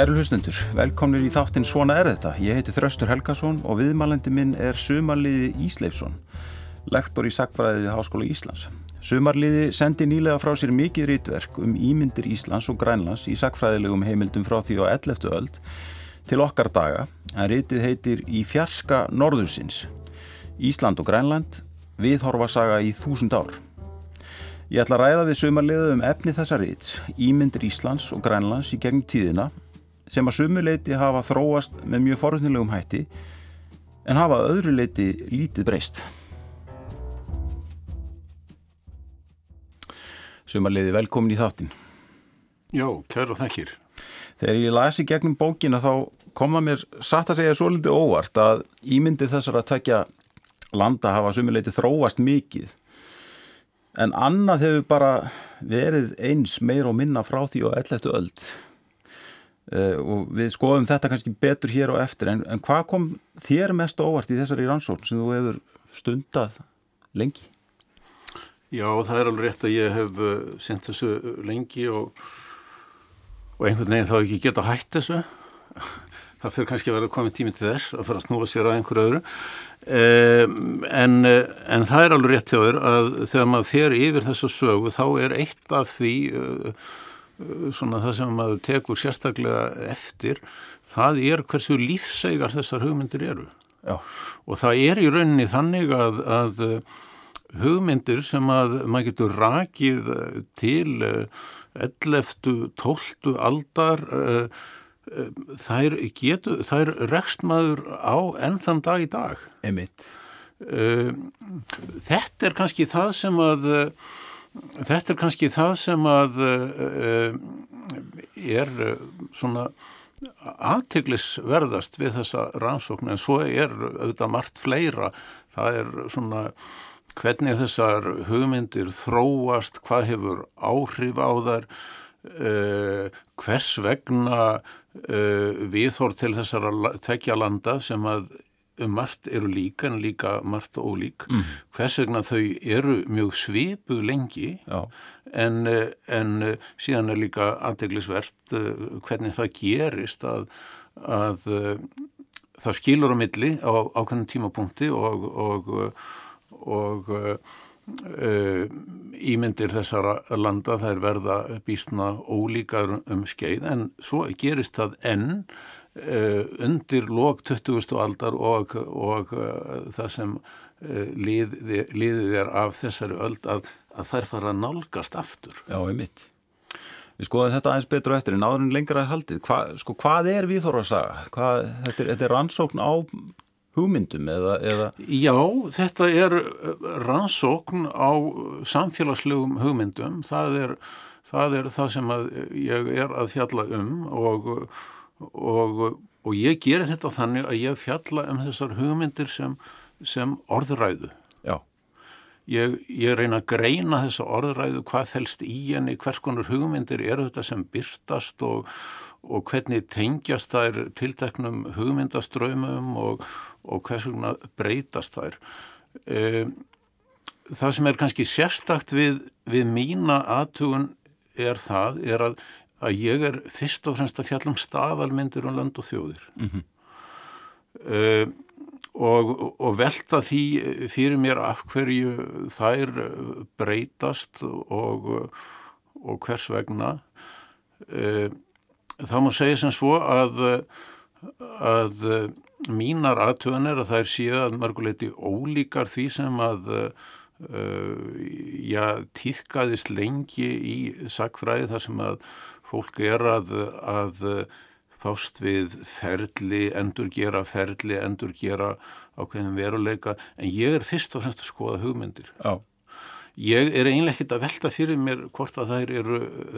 Kæru hlustundur, velkomnir í þáttinn Svona er þetta. Ég heiti Þröstur Helgason og viðmælendi minn er Sumarliði Ísleifsson, lektor í Sackfræði við Háskóla Íslands. Sumarliði sendi nýlega frá sér mikið rítverk um ímyndir Íslands og Grænlands í Sackfræðilegum heimildum frá því á 11. öld til okkar daga, en rítið heitir Í fjarska norðursins. Ísland og Grænland, viðhorfasaga í þúsund ár. Ég ætla að ræða við sumarliðu um efni þessa rít, ímyndir Íslands og Grænlands í gegnum tíðina sem að sumuleiti hafa þróast með mjög forutnilegum hætti en hafa öðru leiti lítið breyst. Sumarliði, velkomin í þáttin. Já, kæra þekkir. Þegar ég lasi gegnum bókina þá kom það mér satt að segja svo litið óvart að ímyndi þessar að tekja landa hafa sumuleiti þróast mikið en annað hefur bara verið eins meir og minna frá því og elleftu öld. Uh, og við skoðum þetta kannski betur hér og eftir. En, en hvað kom þér mest óvart í þessari rannsókn sem þú hefur stundað lengi? Já, það er alveg rétt að ég hef uh, sendt þessu lengi og, og einhvern veginn þá ekki geta hætt þessu. Það fyrir kannski að vera komið tími til þess að fara að snúa sér að einhverju öðru. En, en það er alveg rétt þér að þegar maður fer yfir þessu sögu þá er eitt af því svona það sem maður tekur sérstaklega eftir, það er hversu lífsegar þessar hugmyndir eru. Já. Og það er í rauninni þannig að, að hugmyndir sem að maður getur rakið til 11. 12. aldar þær, getur, þær rekst maður á ennþann dag í dag. Emitt. Þetta er kannski það sem að Þetta er kannski það sem að uh, er uh, svona aðteglisverðast við þessa rannsókn en svo er auðvitað margt fleira. Það er svona hvernig þessar hugmyndir þróast, hvað hefur áhrif á uh, hvers vegna viðhór til þessara tvekja landa sem að margt eru líka en líka margt og ólík. Mm. hvers vegna þau eru mjög svipuð lengi en, en síðan er líka aðdeglisvert eh, hvernig það gerist að, að eh, það skilur á milli á ákveðnum tímapunkti og, og, og uh, ímyndir þessara landa þær verða býstna ólíkar um skeið. En svo gerist það enn undir lók 20. aldar og, og uh, það sem uh, liði, liðið er af þessari öld að, að þær fara að nálgast aftur. Já, einmitt. Við skoðum þetta aðeins betur og eftir en áður en lengra er haldið. Hva, sko, hvað er við þóra að sagja? Hvað, þetta, er, þetta er rannsókn á hugmyndum eða, eða? Já, þetta er rannsókn á samfélagslegum hugmyndum. Það er það, er það sem ég er að fjalla um og og, og ég gerir þetta þannig að ég fjalla um þessar hugmyndir sem, sem orðræðu. Já. Ég, ég reyna að greina þessa orðræðu, hvað fælst í henni, hvers konar hugmyndir eru þetta sem byrtast og, og hvernig tengjast þær tilteknum hugmyndaströymum og, og hvers vegna breytast þær. E, það sem er kannski sérstakt við, við mína aðtugun er það, er að að ég er fyrst og fremst að fjalla um staðalmyndir um land og þjóðir mm -hmm. uh, og, og velta því fyrir mér af hverju þær breytast og, og hvers vegna uh, þá má segja sem svo að að mínar aðtöðanir að þær séu að mörguleiti ólíkar því sem að uh, já, týðkaðist lengi í sagfræði þar sem að fólk er að, að fást við ferli, endurgera ferli, endurgera ákveðin veruleika, en ég er fyrst og fremst að skoða hugmyndir. Já. Ég er einlega ekkit að velta fyrir mér hvort að þær eru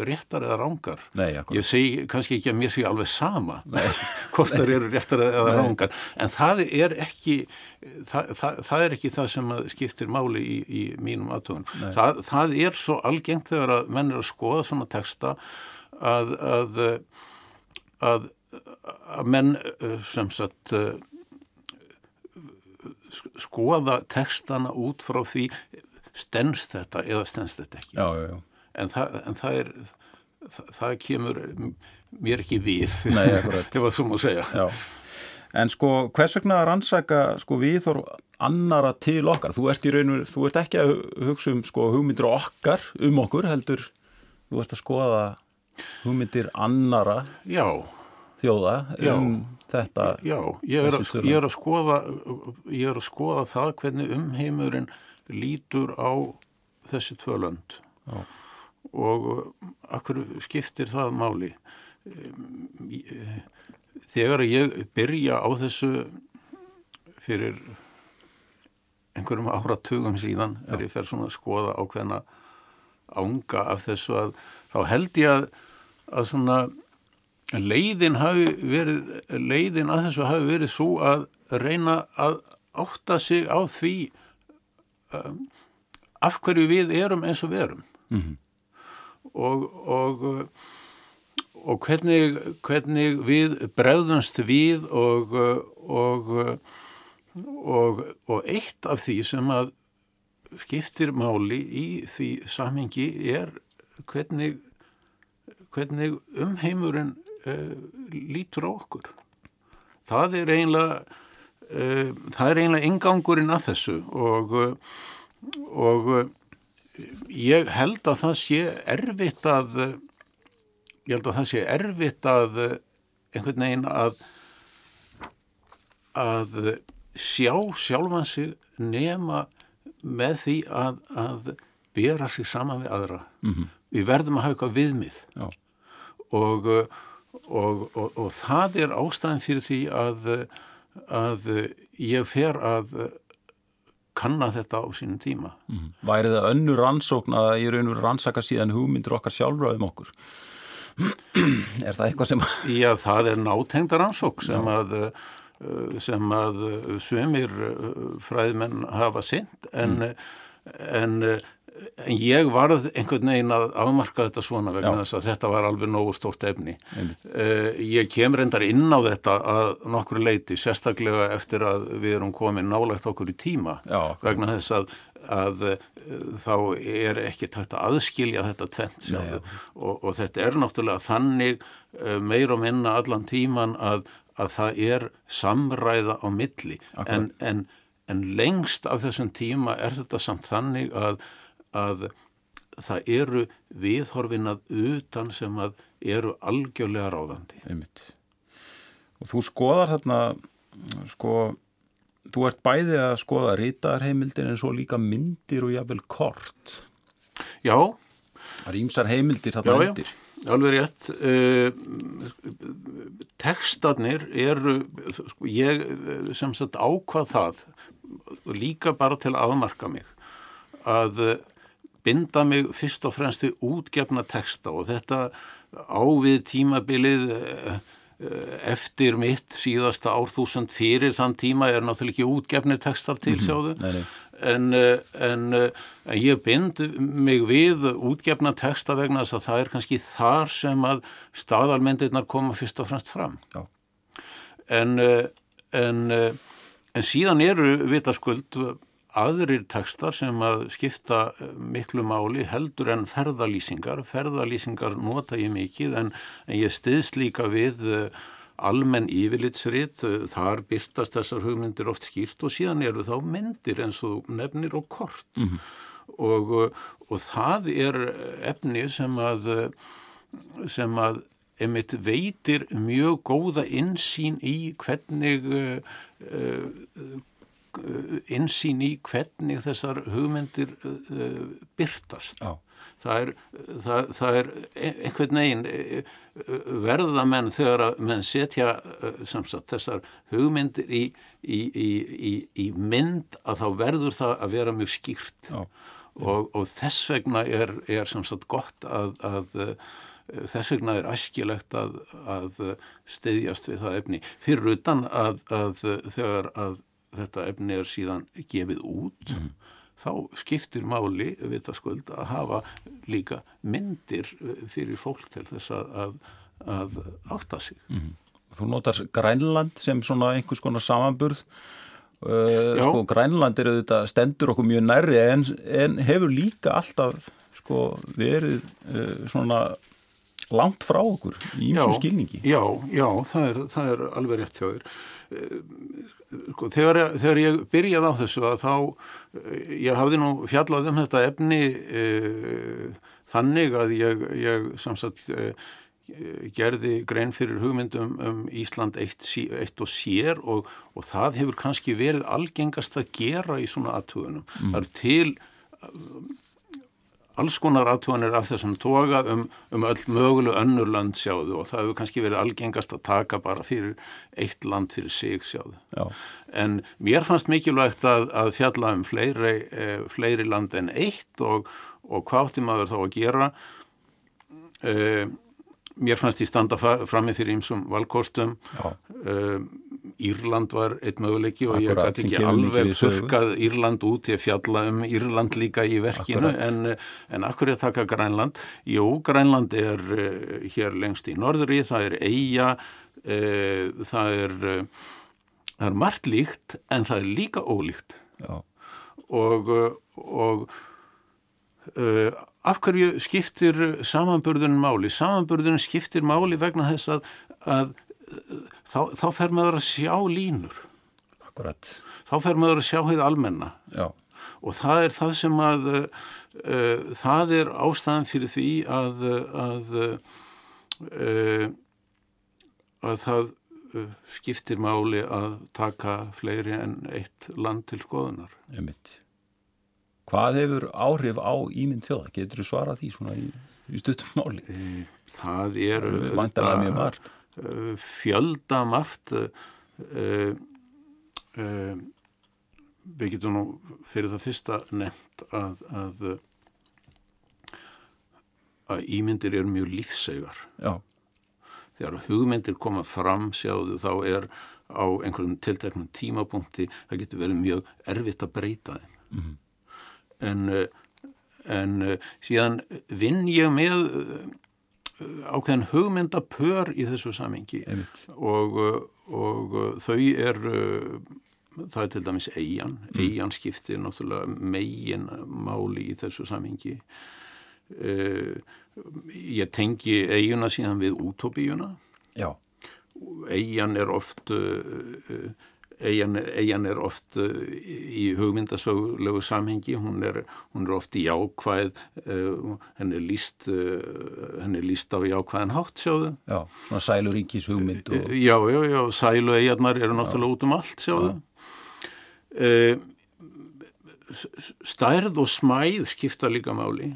réttar eða rángar. Nei, ég segi kannski ekki að mér sé alveg sama hvort þær eru réttar eða Nei. rángar, en það er ekki það, það, það er ekki það sem skiptir máli í, í mínum aðtögun. Það, það er svo algengt þegar að menn er að skoða svona texta að, að, að, að menn sem sagt skoða textana út frá því stennst þetta eða stennst þetta ekki já, já, já. En, það, en það er það, það kemur mér ekki við Nei, ef að svo má segja Já. En sko, hvers vegna að rannsaka sko, viðhorf annara til okkar? Þú ert í rauninu, þú ert ekki að hugsa um sko, hugmyndir okkar um okkur heldur, þú ert að skoða hugmyndir annara Já, þjóða Já. um þetta. já ég, er að, ég, er skoða, ég er að skoða það hvernig umheimurinn lítur á þessi tvölönd Já. og uh, akkur skiptir það máli ég- þegar ég byrja á þessu fyrir einhverjum áratugum síðan þegar ég fer svona að skoða ákveðna ánga af þessu að þá held ég að, að svona leiðin hafi verið leiðin að þessu hafi verið svo að reyna að átta sig á því um, af hverju við erum eins og við erum Mhm. og, og og hvernig, hvernig við bregðumst við og, og, og, og eitt af því sem að skiptir máli í því samhengi er hvernig, hvernig umheimurinn uh, lítur á okkur. Það er eiginlega, uh, það er eiginlega ingangurinn að þessu og, og ég held að það sé erfitt að ég held að það sé erfitt að einhvern veginn að að sjá sjálfan sig nema með því að, að bera sig saman við aðra. Mhm. Við verðum að hafa eitthvað viðmið Já. og, uh, og, og, og það er ástæðan fyrir því að, að ég fer að kanna þetta á sínum tíma. Mhm. Væri það önnur rannsókn að ég raun og rannsaka síðan hugmyndir okkar sjálfra um okkur? Er það eitthvað sem... Já, það er nátengdar ansók sem að uh, sem að uh, sömur fræðmenn hafa sint en, en, uh, en ég varð einhvern veginn að afmarka þetta svona vegna Já. þess að þetta var alveg nógu stórt efni. Uh, ég kem reyndar inn á þetta að nokkru leiti, sérstaklega eftir að við erum komin nálægt okkur í tíma Já, vegna þess að, að uh, þá er ekki tægt að aðskilja þetta tvent Nei, og, og þetta er náttúrulega þannig uh, meir og minna allan tíman að, að það er samræða á milli. En, en, en lengst af þessum tíma er þetta samt þannig að, að það eru viðhorfin að utan sem að eru algjörlega ráðandi. Einmitt. Og þú skoðar þarna, sko, þú ert bæði að skoða rítarheimildir en svo líka myndir og jafnvel kort. Já, Það er ímsar heimildir já, þarna já, undir. alveg rétt. Uh, tekstarnir eru, sko, ég eh, sem sagt ákvað það, líka bara til að afmarka mig, að eh, binda mig fyrst og fremst við útgefna teksta og þetta ávið tímabilið eh, eh, eftir mitt síðasta árþúsund fyrir þann tíma er náttúrulega ekki útgefnir tekstar til sjáðu Nei, nei. en, eh, en, en ég bind mig við útgefna texta vegna þess að það er kannski þar sem að staðalmyndirnar koma fyrst og fremst fram Já. en, en, en síðan eru vitaskuld aðrir textar sem að skipta eh, miklu máli heldur en ferðalýsingar. Ferðalýsingar nota ég mikið en, en ég stiðst líka við uh, almenn yfirlitsrit, uh, þar byrtast þessar hugmyndir oft skýrt og síðan eru þá myndir eins og nefnir og kort. Og, uh, og það er efni sem að, sem að emitt veitir mjög góða insýn í hvernig uh, uh, insýn í hvernig þessar hugmyndir uh, byrtast. Já. Það er, það, það er einhvern veginn eh, verða menn þegar að menn setja eh, sem sagt, þessar hugmyndir í, í, í, í, í mynd að þá verður það að vera mjög skýrt Já. og, og þess vegna er, er sem sagt gott að, að þess vegna er æskilegt að, að stiðjast við það efni fyrir utan að, að þegar að þetta efni er síðan gefið út þá skiptir máli vitaskuld að hafa líka myndir fyrir fólk til þess að, að, að átta sig. Þú notar Grænland sem svona einhvers konar samanburð. Uh, sko, Grænland er auðvitað stendur okkur mjög nærri en, en hefur líka alltaf sko, verið uh, svona langt frá okkur í eins og skilningi. Já, já, það er, það er alveg rétt hjá þér. Eh, sko, þegar, þegar ég byrjaði á þessu að þá, eh, ég hafði nú fjallað um þetta efni e, þannig að ég, ég samsagt e, gerði grein fyrir hugmyndum um Ísland eitt, eitt og sér og, og það hefur kannski verið algengast að gera í svona aðtugunum. Mm. Það er til alls konar aðtúanir af þessum toga um, um öll mögulu önnur land sjáðu og það hefur kannski verið algengast að taka bara fyrir eitt land fyrir sig sjáðu. Já. En mér fannst mikilvægt að, að fjalla um fleiri, eh, fleiri land en eitt og, og hvað átti maður þá að gera. Eh, mér fannst ég standa frammi fyrir einsum valkostum. Eh, Írland var eitt möguleiki og Akkurat, ég gæti ekki alveg þurkað Írland út ég fjalla um Írland líka í verkinu en, en akkur er taka Grænland Jú, Grænland er uh, hér lengst í norðri, það er eiga uh, það er uh, það er margt líkt en það er líka ólíkt Já. og og af hverju skiptir samanburðunum máli? Samanburðunum skiptir máli vegna þess að, að þá, þá fer maður að sjá línur. Akkurat. Þá fer maður að sjá heið almenna. Já. Og það er það sem að, uh, það er ástæðan fyrir því að, að, uh, að það skiptir máli að taka fleiri en eitt land til skoðunar. Ég mitt. Hvað hefur áhrif á ímynd þjóða? Getur þú svarað því svona í, í stuttum máli? Það er... Vantarlega mjög margt fjöldamart uh, uh, við getum nú fyrir það fyrsta nefnt að, að, að ímyndir eru mjög lífsegar Já. þegar hugmyndir koma fram sjáðu þá er á einhverjum tilteknum tímapunkti það getur verið mjög erfitt að breyta þeim mm -hmm. en en síðan vinn ég með ákveðin hugmyndapör í þessu samengi og, og þau er það er til dæmis eigin mm. eigin skiptir náttúrulega megin máli í þessu samengi uh, ég tengi eigina síðan við útópíuna. Eigin er oft uh, eigin er oft eh, í hugmyndasögulegu samhengi, hún er, hún er oft í jákvæð, uh, henni er líst, uh, henni er líst á jákvæðan hátt, sjáðu. Já, svona sæluríkis hugmynd. Og... Já, já, já, sælu eigarnar eru náttúrulega út um allt, sjáðu. Uh, stærð og smæð skipta líka máli.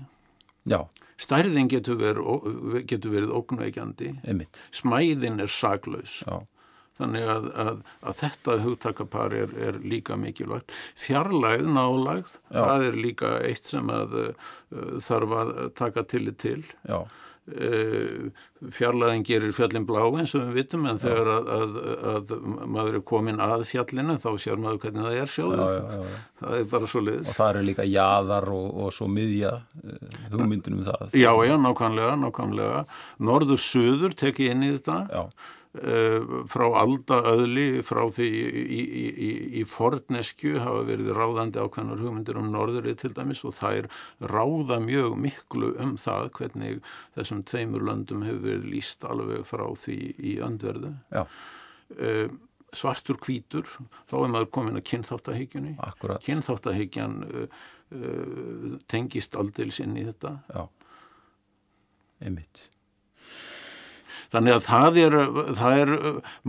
Já. Stærðin getur verið, getur verið ógnveikjandi, smæðin er saglaus. Já. Þannig að, að, að þetta hugtakapar er, er líka mikilvægt. Fjarlæð, nálægð, Já. það er líka eitt sem að uh, þarf að taka tillit til. Já. Uh, fjarlæðin gerir fjallin blá eins og við vitum en þegar að, að maður er komin að fjallinu þá sér maður hvernig það er sjóður. Það er bara svo leiðis. Og það eru líka jaðar og, og svo miðja uh, hugmyndunum það. Já, já, nákvæmlega, nákvæmlega. Norður-söður tekið inn í þetta. Já Eh, frá aldaöðli frá því í, í, í, í forneskju hafa verið ráðandi ákveðnar hugmyndir um norðurið til dæmis og það er ráða mjög miklu um það hvernig þessum tveimur löndum hefur verið líst alveg frá því í öndverðu. Uh, svartur kvítur þá er maður komin að kynþáttahyggjunni. Kynþáttahyggjan uh, uh, tengist aldils inn í þetta. Já, einmitt Þannig að það er, það er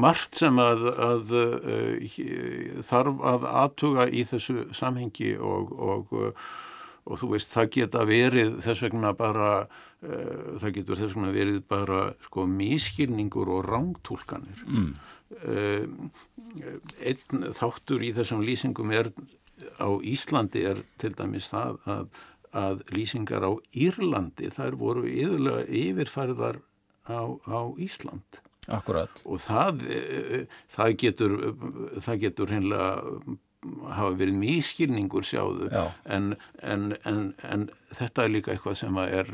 margt sem að, að, að eh, þarf að aðtuga í þessu samhengi og, og, og þú veist það geta verið þess vegna bara, uh, það getur þess vegna verið bara sko mískilningur og rángtúlkanir. Mm. Uh, einn þáttur í þessum lýsingum er á Íslandi er til dæmis það að, að lýsingar á Írlandi þær voru yfirlega yfirfærðar á, á Ísland Akkurat. og það, það getur það getur hinnlega hafa verið mískilningur sjáðu en, en, en, en þetta er líka eitthvað sem er,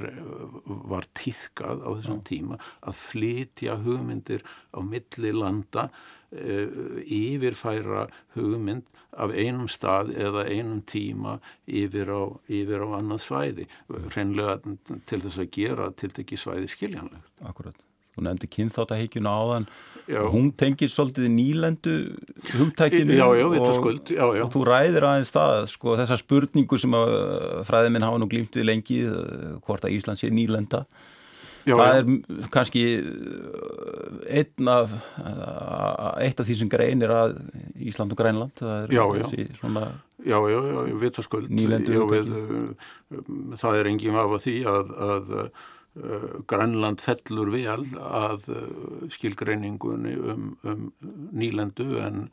var týðkað á þessum Já. tíma að flytja hugmyndir á milli landa uh, yfirfæra hugmynd af einum stað eða einum tíma yfir á, yfir á annað svæði. Hreinlega til þess að gera til ekki svæði skiljanlegt. Akkurat. Þú nefndi kynþáttaheikjuna áðan. Já. hún tengir svolítið nýlendu hugtækinu já, já, og, og þú ræðir aðeins það sko, þessa spurningu sem fræðiminn hafa nú glýmt við lengi eh, hvort að Ísland sé nýlenda það er kannski eh, einn af eh, eitt af því sem greinir að Ísland og Grænland það er þessi svona Já, já, já, Nýlendu hugtækinu Það er enginn af að því að, að Uh, Grænland fellur vel að skilgreiningunni um, um nýlendu en,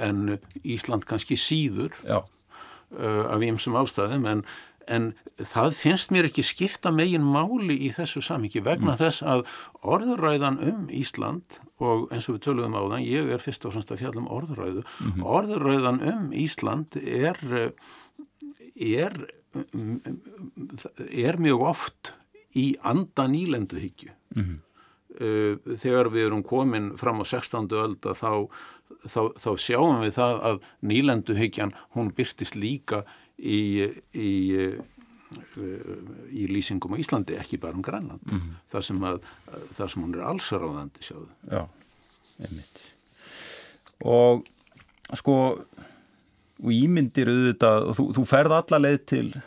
en Ísland kannski síður af ýmsum ástæðum en, en það finnst mér ekki skipta megin máli í þessu samíki vegna mm. þess að orðuræðan um Ísland og eins og við töluðum á þann, ég er fyrst og fremst að fjalla um orðuræðu, mm -hmm. orðuræðan um Ísland er er er mjög oft í anda nýlenduhyggju. Mm -hmm. Þegar við erum komin fram á 16. ölda þá, þá, þá sjáum við það að nýlenduhyggjan hún byrtist líka í, í, í lýsingum á Íslandi, ekki bara um Grænland. Mm -hmm. þar, sem að, þar sem hún er allsaráðandi sjáðu. Já, einmitt. Og sko, og ímyndir auðvitað, og þú, þú ferð alla leið til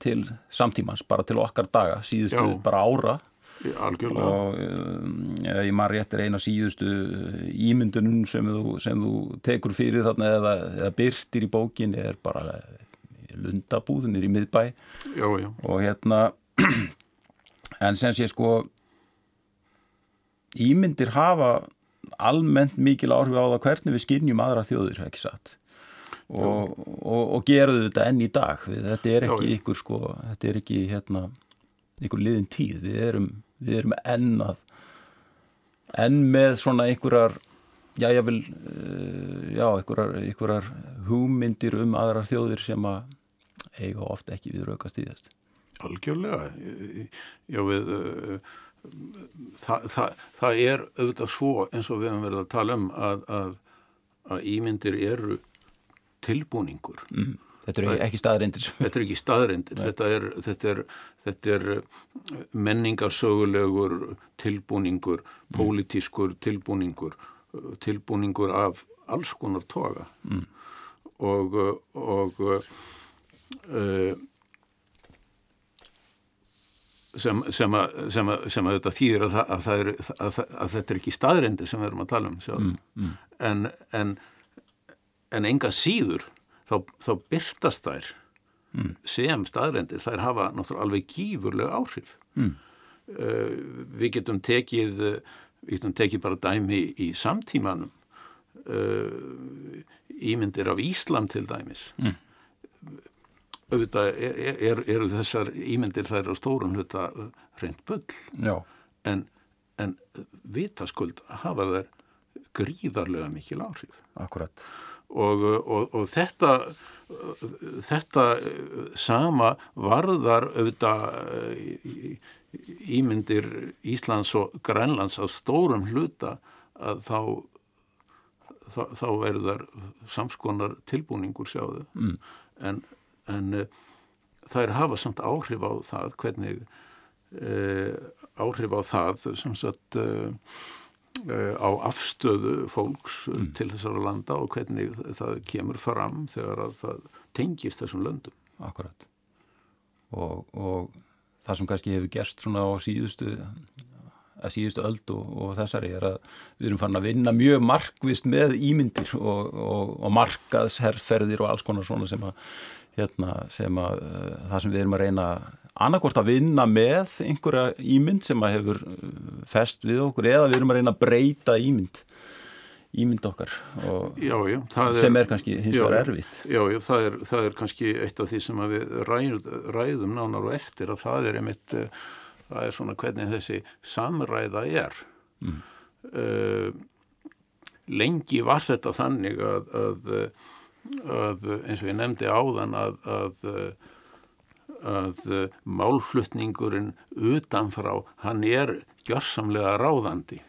til samtímans, bara til okkar daga síðustu Já. bara ára Algjörlega. og um, ég maður réttir eina síðustu ímyndunum sem þú, sem þú tekur fyrir þarna eða, eða byrtir í bókin er bara lundabúðunir í miðbæ. Já, já. og hérna en sem sé sko ímyndir hafa almennt mikil áhrif á það hvernig við skinnjum aðra þjóðir, ekki satt? Og, og, og geraðu þetta enn í dag. Þetta er ekki ykkur sko þetta er ekki hérna ykkur liðin tíð. Við erum, við erum enn að enn með svona ykkurar já ég vil eh, já ykkurar, ykkurar hugmyndir um aðrar þjóðir sem að eiga ofta ekki við raukast í þess Algjörlega já við uh, það, það, það er auðvitað svo eins og við hefum verið að tala um að, að, að ímyndir eru tilbúningur. Mm. Þetta er ekki staðreindir. Þetta er ekki staðreindir. Þetta er, þetta, er, þetta er menningarsögulegur tilbúningur, mm. pólitískur tilbúningur, tilbúningur af alls konar toga. Mm. Og, og uh, sem, sem, að, sem, að, sem að þetta þýðir að, að, er, að þetta er ekki staðreindir sem við erum að tala um. Mm, mm. En, en en enga síður þá, þá byrtast þær mm. sem staðrendir, þær hafa náttúrulega alveg gífurlega áhrif mm. uh, við getum tekið við getum tekið bara dæmi í samtímanum uh, ímyndir af Ísland til dæmis mm. Auðvitað eru er, er þessar ímyndir þær á stórun hluta reynd bull. En, en vitaskuld hafa þær gríðarlega mikil áhrif. Akkurat. Og, og, og þetta þetta sama varðar auðvitað ímyndir Íslands og Grænlands á stórum hluta að þá þá, þá eru þar samskonar tilbúningur sjáðu. Mm. en, en það er hafa samt áhrif á það hvernig eh, áhrif á það sem sagt eh, Eh, á afstöðu fólks mm. til þessara landa og hvernig það kemur fram þegar að það tengist þessum löndum. Akkurat. Og, og það sem kannski hefur gerst svona á síðustu, síðustu öld og, og þessari er að við erum farin að vinna mjög markvist með ímyndir og, og markaðsherrferðir og alls konar svona sem að, hérna, sem að uh, það sem við erum að reyna annarkort að vinna með einhverja ímynd sem að hefur uh, fest við okkur eða við erum að reyna að breyta ímynd ímynd okkar. Já, já, sem er, er kannski hins vegar erfitt. Já, já það, er, það er kannski eitt af því sem við ræð, ræðum nánar og eftir að það er einmitt uh, það er svona hvernig þessi samræða er. Mm. uh, lengi var þetta þannig að, að að eins og ég nefndi áðan að, að, að málflutningurinn utanfrá, hann er gjörsamlega ráðandi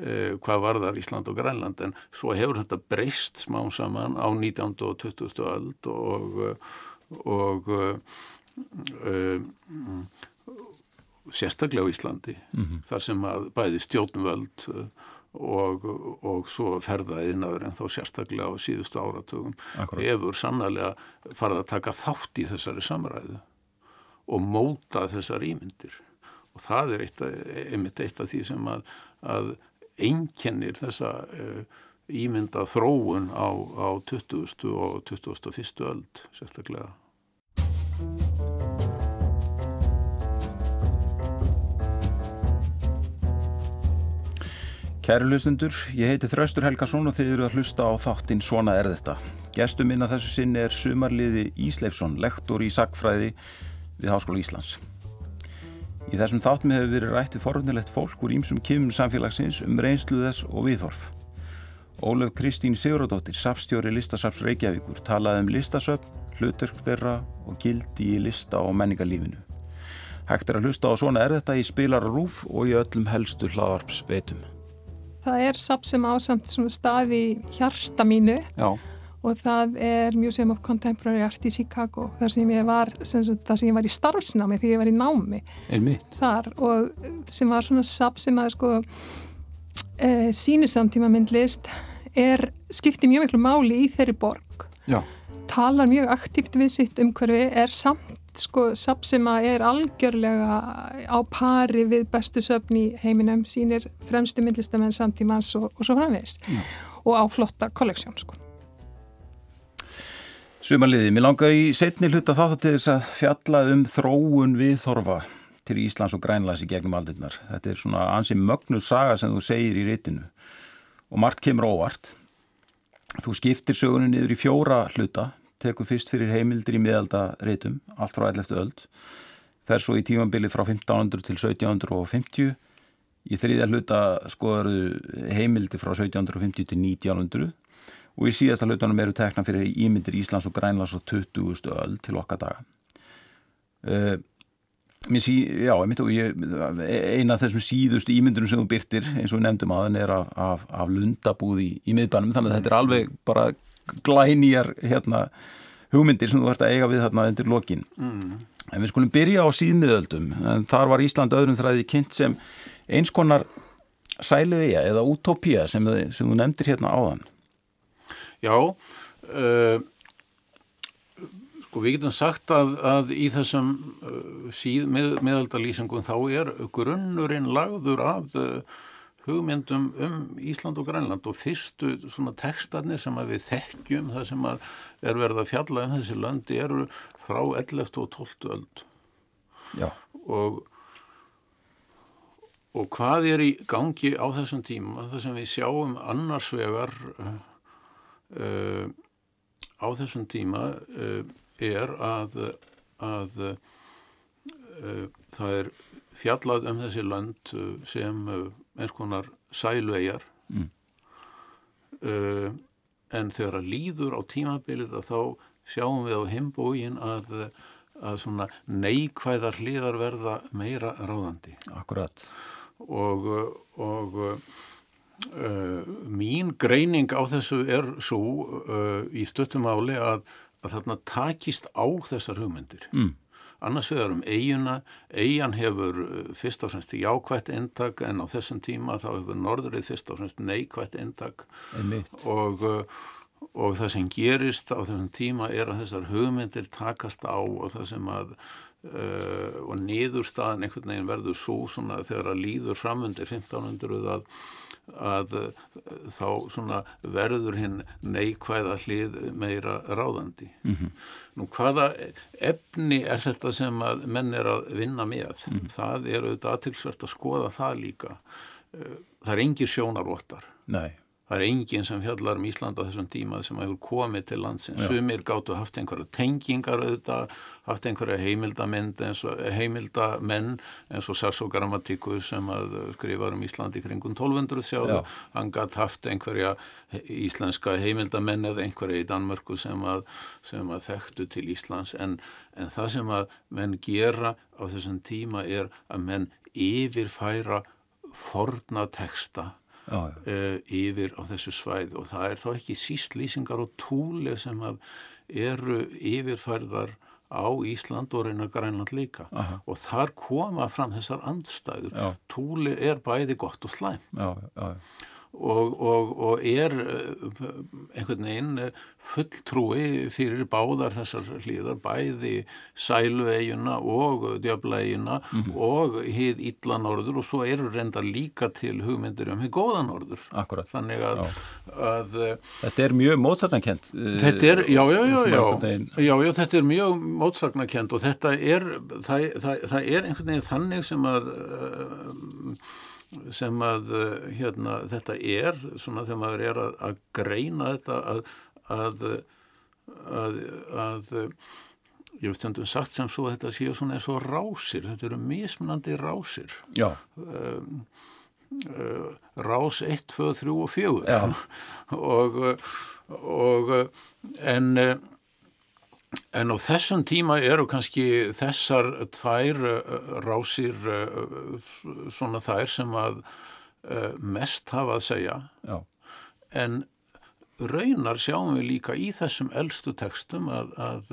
eh, hvað varðar Ísland og Grænland en svo hefur þetta breyst smá saman á 19. og 20. öld og, og uh, sérstaklega á Íslandi mm -hmm. þar sem að bæði stjórnvöld og, og svo ferðaðinaður en þá sérstaklega á síðustu Akkurat. hefur sannlega farið að taka þátt í þessari samræðu og móta þessar ímyndir og það er eitt, einmitt eitt af því sem að, að einkennir þessa uh, ímynda þróun á, á 20. og 21. öld sérstaklega Kæru hlustundur, ég heiti Þraustur Helgarsson og þið eru að hlusta á þáttinn Svona er þetta. Gestur minna þessu sinni er sumarliði Ísleifsson, lektor í sagfræði við Háskóla Íslands. Í þessum þáttum hefur verið rættið forunilegt fólk úr ímsum kymum samfélagsins um reynslu þess og viðhorf. Ólöf Kristín Sigurðardóttir, sapstjóri Listasaps Reykjavíkur, talaði um listasöfn, hlutverk þeirra og gildi í lista og menningarlífinu. Hægt er að hlusta á Svona er þetta í spilar rúf og í öllum helstu hlaðarps veitum. Það er sapp sem ásamt stað í hjarta mínu Já. og það er Museum of Contemporary Art í Chicago þar sem ég var, sem, sem ég var í starfsnámi því ég var í námi þar og sem var svona sapp sem að sko e, sínir samtíma myndlist er skiptið mjög miklu máli í þeirri borg Já. talar mjög aktíft við sitt umhverfi er samt sko sapp sem að er algjörlega á pari við bestu söfn í heiminum sínir fremstu myndlistamenn samtímans og, og svo framvegis ja. og á flotta kolleksjón sko. Sumarliði, mér langar í setni hluta þáttu til þess að fjalla um þróun við Þorfa til Íslands og Grænlands í gegnum aldirnar. Þetta er svona ansi mögnu saga sem þú segir í réttinu og margt kemur óvart. Þú skiptir sögunni niður í fjóra hluta tekur fyrst fyrir heimildir í miðalda reytum, allt frá 11. öld, fer svo í tímambili frá 1500 til 1750, í þriðja hluta skoðaru heimildir frá 1750 til 1900 og í síðasta hlutunum eru tekna fyrir ímyndir Íslands og Grænlands á 20. öld til okkar daga. Uh, sí, já, ég, eina af þessum síðustu ímyndurum sem þú byrtir, eins og við nefndum að henn er af, af, af lundabúð í, í miðbænum, þannig að þetta er alveg bara glænýjar hérna, hugmyndir sem þú vart að eiga við þarna undir lokin. Mm. en við skulum byrja á síðmiðöldum. Þar var Ísland öðrum þræði kynnt sem eins konar sæluðja eða utopía sem, sem þú nefndir hérna áðan. Já uh, sko við getum sagt að, að í þessum uh, síð með, meðaldalýsingum þá er grunnurinn lagður að uh, hugmyndum um Ísland og Grænland og fyrstu svona tekstarnir sem við þekkjum það sem er verið að fjalla um þessi löndi eru frá 11. og 12. öld Já. og og hvað er í gangi á þessum tíma það sem við sjáum annars vegar uh, uh, á þessum tíma uh, er að að það er fjallað um þessi lönd sem eins konar sæluegjar mm. uh, en þegar að líður á tímabilið að þá sjáum við á himbógin að, að svona neikvæðar hliðar verða meira ráðandi. Akkurat. Og, og uh, mín greining á þessu er svo uh, í stöttumáli að, að þarna takist á þessar hugmyndir. Mm annars vegar um eiguna, eigan hefur uh, fyrst og fremst jákvætt endag en á þessum tíma þá hefur norðrið fyrst og fremst neikvætt endag og, uh, og það sem gerist á þessum tíma er að þessar hugmyndir takast á og það sem að uh, og niðurstaðan einhvern veginn verður svo svona þegar að líður framundir 1500 að að eh, þá svona verður hinn neikvæða hlið meira ráðandi. Mm -hmm. Nú hvaða efni er þetta sem að menn er að vinna með? Mm -hmm. Það er auðvitað aðtilsvert að skoða það líka. Eh, það er engir sjónarvottar. Nei. Það er enginn sem fjallar um Ísland á þessum tíma sem hefur komið til landsins. Sumir gáttu haft einhverja tengingar auðvitað, haft einhverja heimildamenn eins og, heimildamenn eins og Sasso Grammatíku sem að skrifa um Ísland í kringum 1200 sjáðu. Hann gætt haft einhverja íslenska heimildamenn eða einhverja í Danmörku sem að, sem að þekktu til Íslands en, en það sem að menn gera á þessum tíma er að menn yfirfæra forna teksta já, já. Uh, yfir á þessu svæð og það er þá ekki síst lýsingar og túli sem eru yfirfærðar á Ísland og reyna Grænland líka Aha. og þar koma fram þessar andstæður. Já. Túli er bæði gott og slæm. Já, já, já og, og, og er eh, einhvern veginn eh, fulltrúi fyrir báðar þessar hlýðar, bæði sæluegina og djöflaegina mm -hmm. og hið illa norður og svo eru reynda líka til hugmyndir um hið góða norður. Akkurat. Þannig að, að eh, Þetta er mjög mótsagnakent. Þetta er, já, já, já, já, já, já, þetta er mjög mótsagnakent og þetta er, það, það, það er einhvern veginn þannig sem að sem að eh, hérna, þetta er svona þegar maður er að, að greina þetta að, að, að ég hef stundum sagt sem svo þetta séu svona eins og rásir, þetta eru mismunandi rásir. Um, uh, rás 1, 2, 3 og 4 og, og en En á þessum tíma eru kannski þessar tvær uh, rásir uh, svona þær sem að uh, mest hafa að segja Já. en raunar sjáum við líka í þessum eldstu tekstum að, að,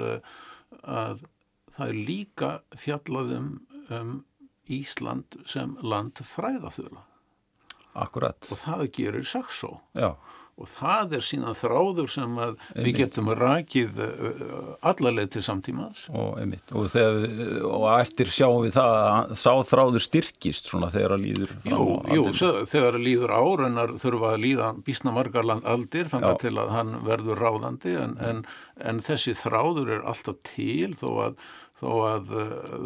að það er líka fjallaðum um Ísland sem land fræðaþjóla. Akkurat. Og það gerir Saxó. Já og það er sína þráður sem við getum rakið uh, allarleið til samtímaðs og, og, og eftir sjáum við það að sá þráður styrkist svona þegar að líður jú, jú, þegar að líður árennar þurfa að líða bísna margarland aldir þannig til að hann verður ráðandi en, en, en þessi þráður er alltaf til þó að þó að,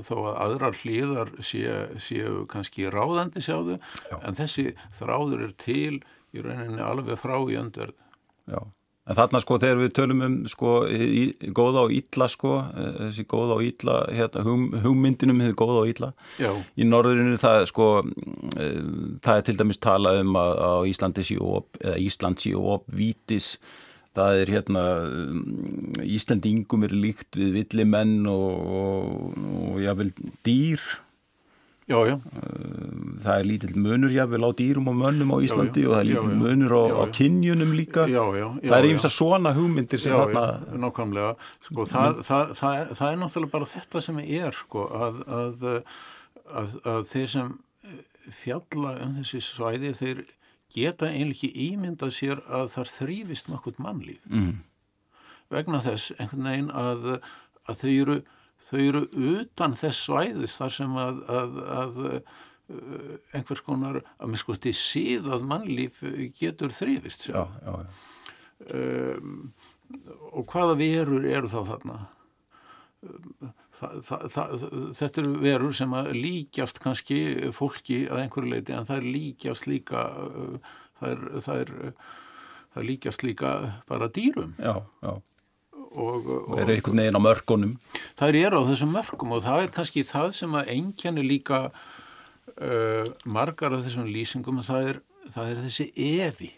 þó að aðrar hlýðar séu sé kannski ráðandi sjáðu. Já. en þessi þráður er til í rauninni alveg frá í öndverð. Já, en þarna sko þegar við tölum um sko í, góða og ítla sko, eh, þessi góða og ítla, hérna, hum, hugmyndinum hefur góða og ítla. Já. Í norðurinu það sko, e, það er til dæmis talað um að á Íslandi op, eða Ísland síu op vítis það er hérna Íslandingum er líkt við villimenn og, og, og jável dýr Já, já. Það er lítill munur jáfnvel á dýrum og mönnum á Íslandi og það er lítill munur á, á kynjunum líka. Það er einhversa svona hugmyndir sem þarna... Nákvæmlega. Sko, það, það, það, það er náttúrulega bara þetta sem er, sko, að, að, að, að þeir sem fjalla um þessi svæði, þeir geta einlega ekki ímynda sér að það þrýfist nokkurt mannlíf. Mm. Vegna þess einhvern veginn að þau eru þau eru utan þess svæðis þar sem að, að, að uh, einhvers konar að með skoðst í síðað mannlíf getur þrýfist. Um, og hvaða verur eru þá þarna? Það, það, það, þetta eru verur sem að líkjast kannski fólki að einhverju leiti en það er líkjast líka uh, það er, er, er líkjast líka bara dýrum. Já, já og, og eru einhvern veginn á mörgunum það er á þessum mörgum og það er kannski það sem að engjanir líka uh, margar af þessum lýsingum það er, það er þessi evi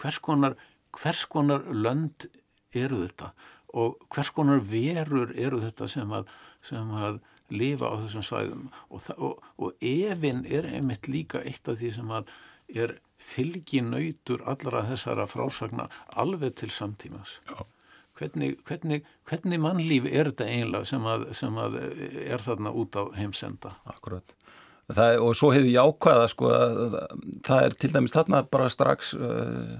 hvers konar, hvers konar lönd eru þetta? Og hvers konar verur eru þetta sem að, sem að lifa á þessum svæðum? Og, og, og evin er einmitt líka eitt af því sem að er fylginautur allra þessara frásagna alveg til samtímas Já hvernig, hvernig, hvernig mannlíf er þetta einlega sem að, sem að er þarna út á heimsenda? Akkurat það, og svo hefur ég ákvaða sko að það er til dæmis þarna bara strax uh,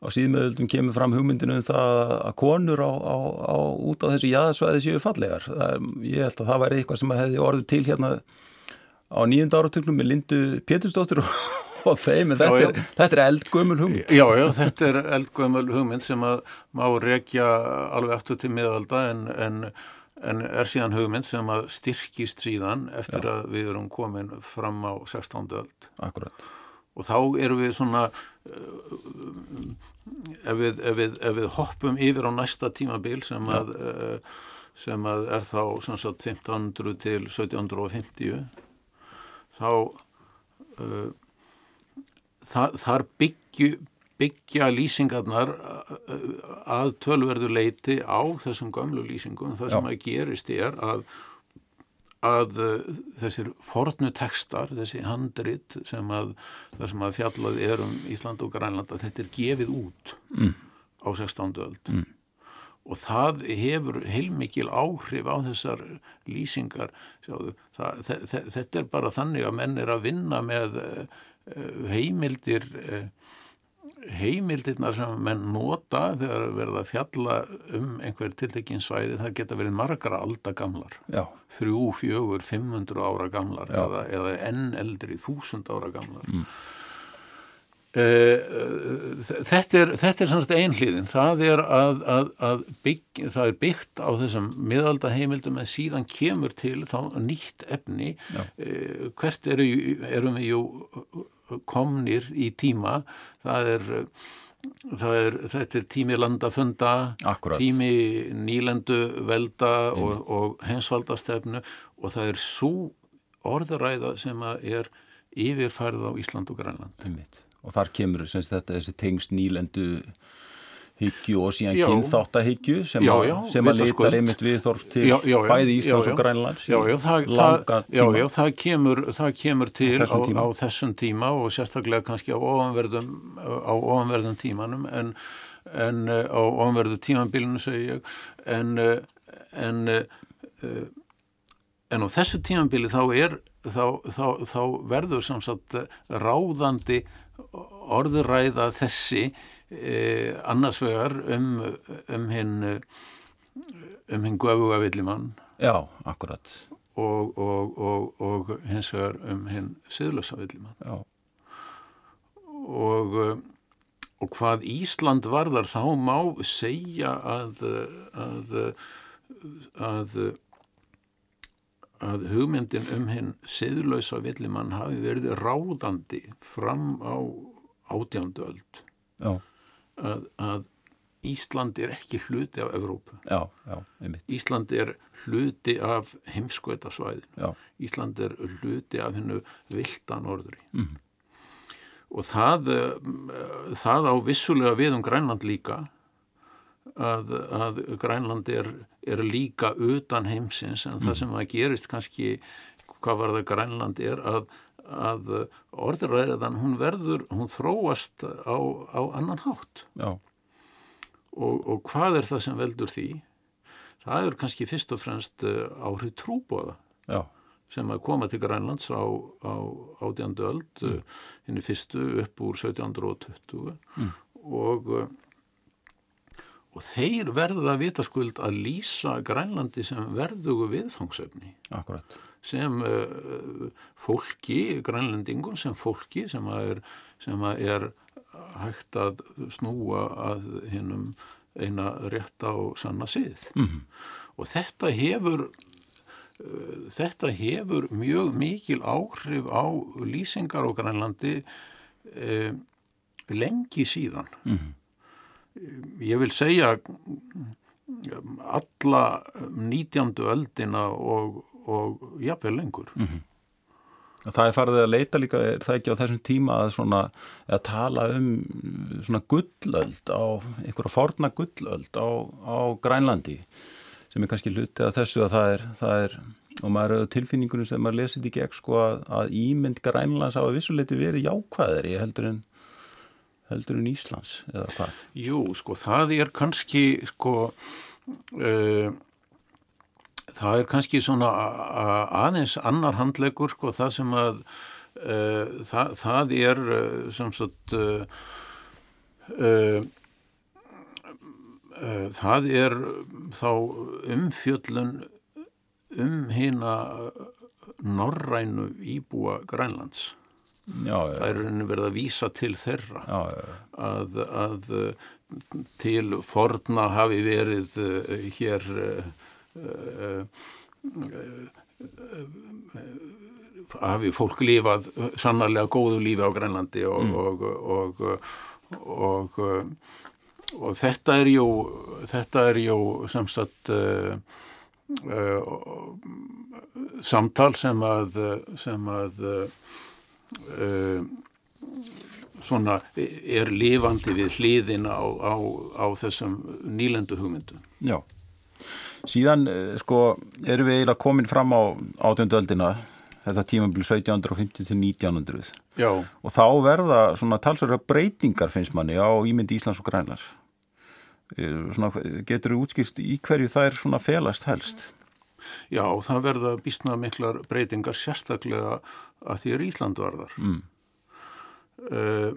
á síðmöðuldum kemur fram hugmyndinu um það að konur á, á, á, út á þessu jæðasvæði séu fallegar. Er, ég held að það væri eitthvað sem hefði orðið til hérna á nýjunda áratögnum með Lindu Pétursdóttir og og þeim, en þetta, já, já. þetta er eldgömmul hugmynd. Já, já, þetta er eldgömmul hugmynd sem að má rekja alveg aftur til miðalda en, en, en er síðan hugmynd sem að styrkist síðan eftir já. að við erum komin fram á 16. öld. Akkurat. og þá erum við svona uh, ef, við, ef, við, ef við hoppum yfir á næsta tímabil sem að, uh, sem að er þá sagt, 1500 til 1750 þá uh, þar, byggju byggja lýsingarnar að tölverðu leiti á þessum gamlu lýsingum. Það sem Já. að gerist er að að þessir fornu tekstar, þessi handrit sem að, sem að fjallað er um Ísland og Grænland að þetta er gefið út mm. á 16. öld mm. og það hefur heilmikil áhrif á þessar lýsingar Sjáðu, það, þetta er bara þannig að menn er að vinna með heimildir uh, heimildirnar sem menn nota þegar verða að fjalla um einhver tiltekkin svæði það geta verið margra alda gamlar. Já. þrjú, fjögur, 500 ára gamlar eða, eða enn eldri þúsund ára gamlar. Mm. uh, þetta er þetta er svona einhliðin það er að, að, að bygg, það er byggt á þessum miðalda heimildum en síðan kemur til þá nýtt efni. Uh, hvert eru, erum við jú komnir í tíma það er, það er þetta er tími landafunda Akkurat. tími nýlendu velda mm. og, og hensvaldastefnu og það er svo orðuræða sem er yfirfærið á Ísland og Grænland og þar kemur þetta þessi tengst nýlendu hyggju og síðan kynþáttahyggju sem, já, já, sem að litar einmitt við þorf til já, bæði Íslands og Grænlands Já, það, kemur, það kemur til á þessum, á, á þessum tíma og sérstaklega kannski á ofanverðum, á ofanverðum tímanum en, en eh, á ofanverðu tímanbílinu segi ég. En, eh, en, eh, en á þessu tímanbíli þá er þá, þá, þá verður samsagt ráðandi orðuræða þessi eh, annars vegar um, um hinn um hinn guðuga villimann. Já, akkurat. Og, og, og, og hins vegar um hinn siðlösa villimann. Já. Og og hvað Ísland varðar þá má segja að að að að hugmyndin um hinn siðlösa villimann hafi verið ráðandi fram á átjándu öld. Já að, að Ísland er ekki hluti af Evrópu. Já, já, einmitt. Ísland er hluti af heimskveitasvæðinu. Ísland er hluti af hennu vildan orðri. Mm -hmm. Og það, eh, það á vissulega við um Grænland líka að, að Grænland er, er líka utan heimsins en mm. það sem að gerist kannski hvað var það Grænland er að að orðræðan hún verður, hún þróast á, á annan hátt og, og hvað er það sem veldur því? Það er kannski fyrst og fremst eh, áhrif trúbóða Já. sem að koma til Grænlands á, á átjándu öld mm. henni eh, fyrstu upp úr 1720 mm. og og þeir verða að vita skuld að lýsa Grænlandi sem verðugu viðfangsefni Akkurat sem uh, fólki, grænlendingum sem fólki sem er, sem er hægt að snúa að hinnum eina rétt á sanna sið mm -hmm. og þetta hefur uh, þetta hefur mjög mikil áhrif á lýsingar á Grænlandi uh, lengi síðan mm -hmm. Ég vil segja alla 19. öldina og og jáfnveil lengur mm -hmm. Það er farið að leita líka, er það ekki á þessum tíma að, svona, að tala um svona gullöld á einhverja forna gullöld á, á Grænlandi sem er kannski hluti að þessu að það er, það er og maður tilfinningunum sem maður lesið í gegn sko að, að ímynd Grænlands á að vissuleiti verið jákvæðari heldur en heldur en Íslands eða hvað? Jú, sko það er kannski sko uh, það er kannski svona aðeins annar handlegur sko það sem að uh, það, það er uh, sem sagt uh, það er þá umfjöllun um hérna norrænu íbúa Grænlands já, já. það er verið að vísa til þeirra já, að, að til forna hafi verið hafi fólk lifað sannarlega góðu lífi á Grænlandi og, Mm. og, og, og, og þetta er jú, þetta er jú uh, samtal sem að, sem að uh, svona er lifandi við hliðin á, á, á þessum nýlendu hugmyndum. Já. Síðan, eh, sko, erum við eiginlega komin fram á átjönduöldina, þetta tímabil 1750 til 1900 Já, og þá verða svona talsverða breytingar finnst manni á ímyndi Íslands og Grænlands. Eh, Svona, getur þú útskýrt í hverju það er svona felast helst? já, það verða býstna miklar breytingar sérstaklega að því er Ísland varðar. Mm. Uh,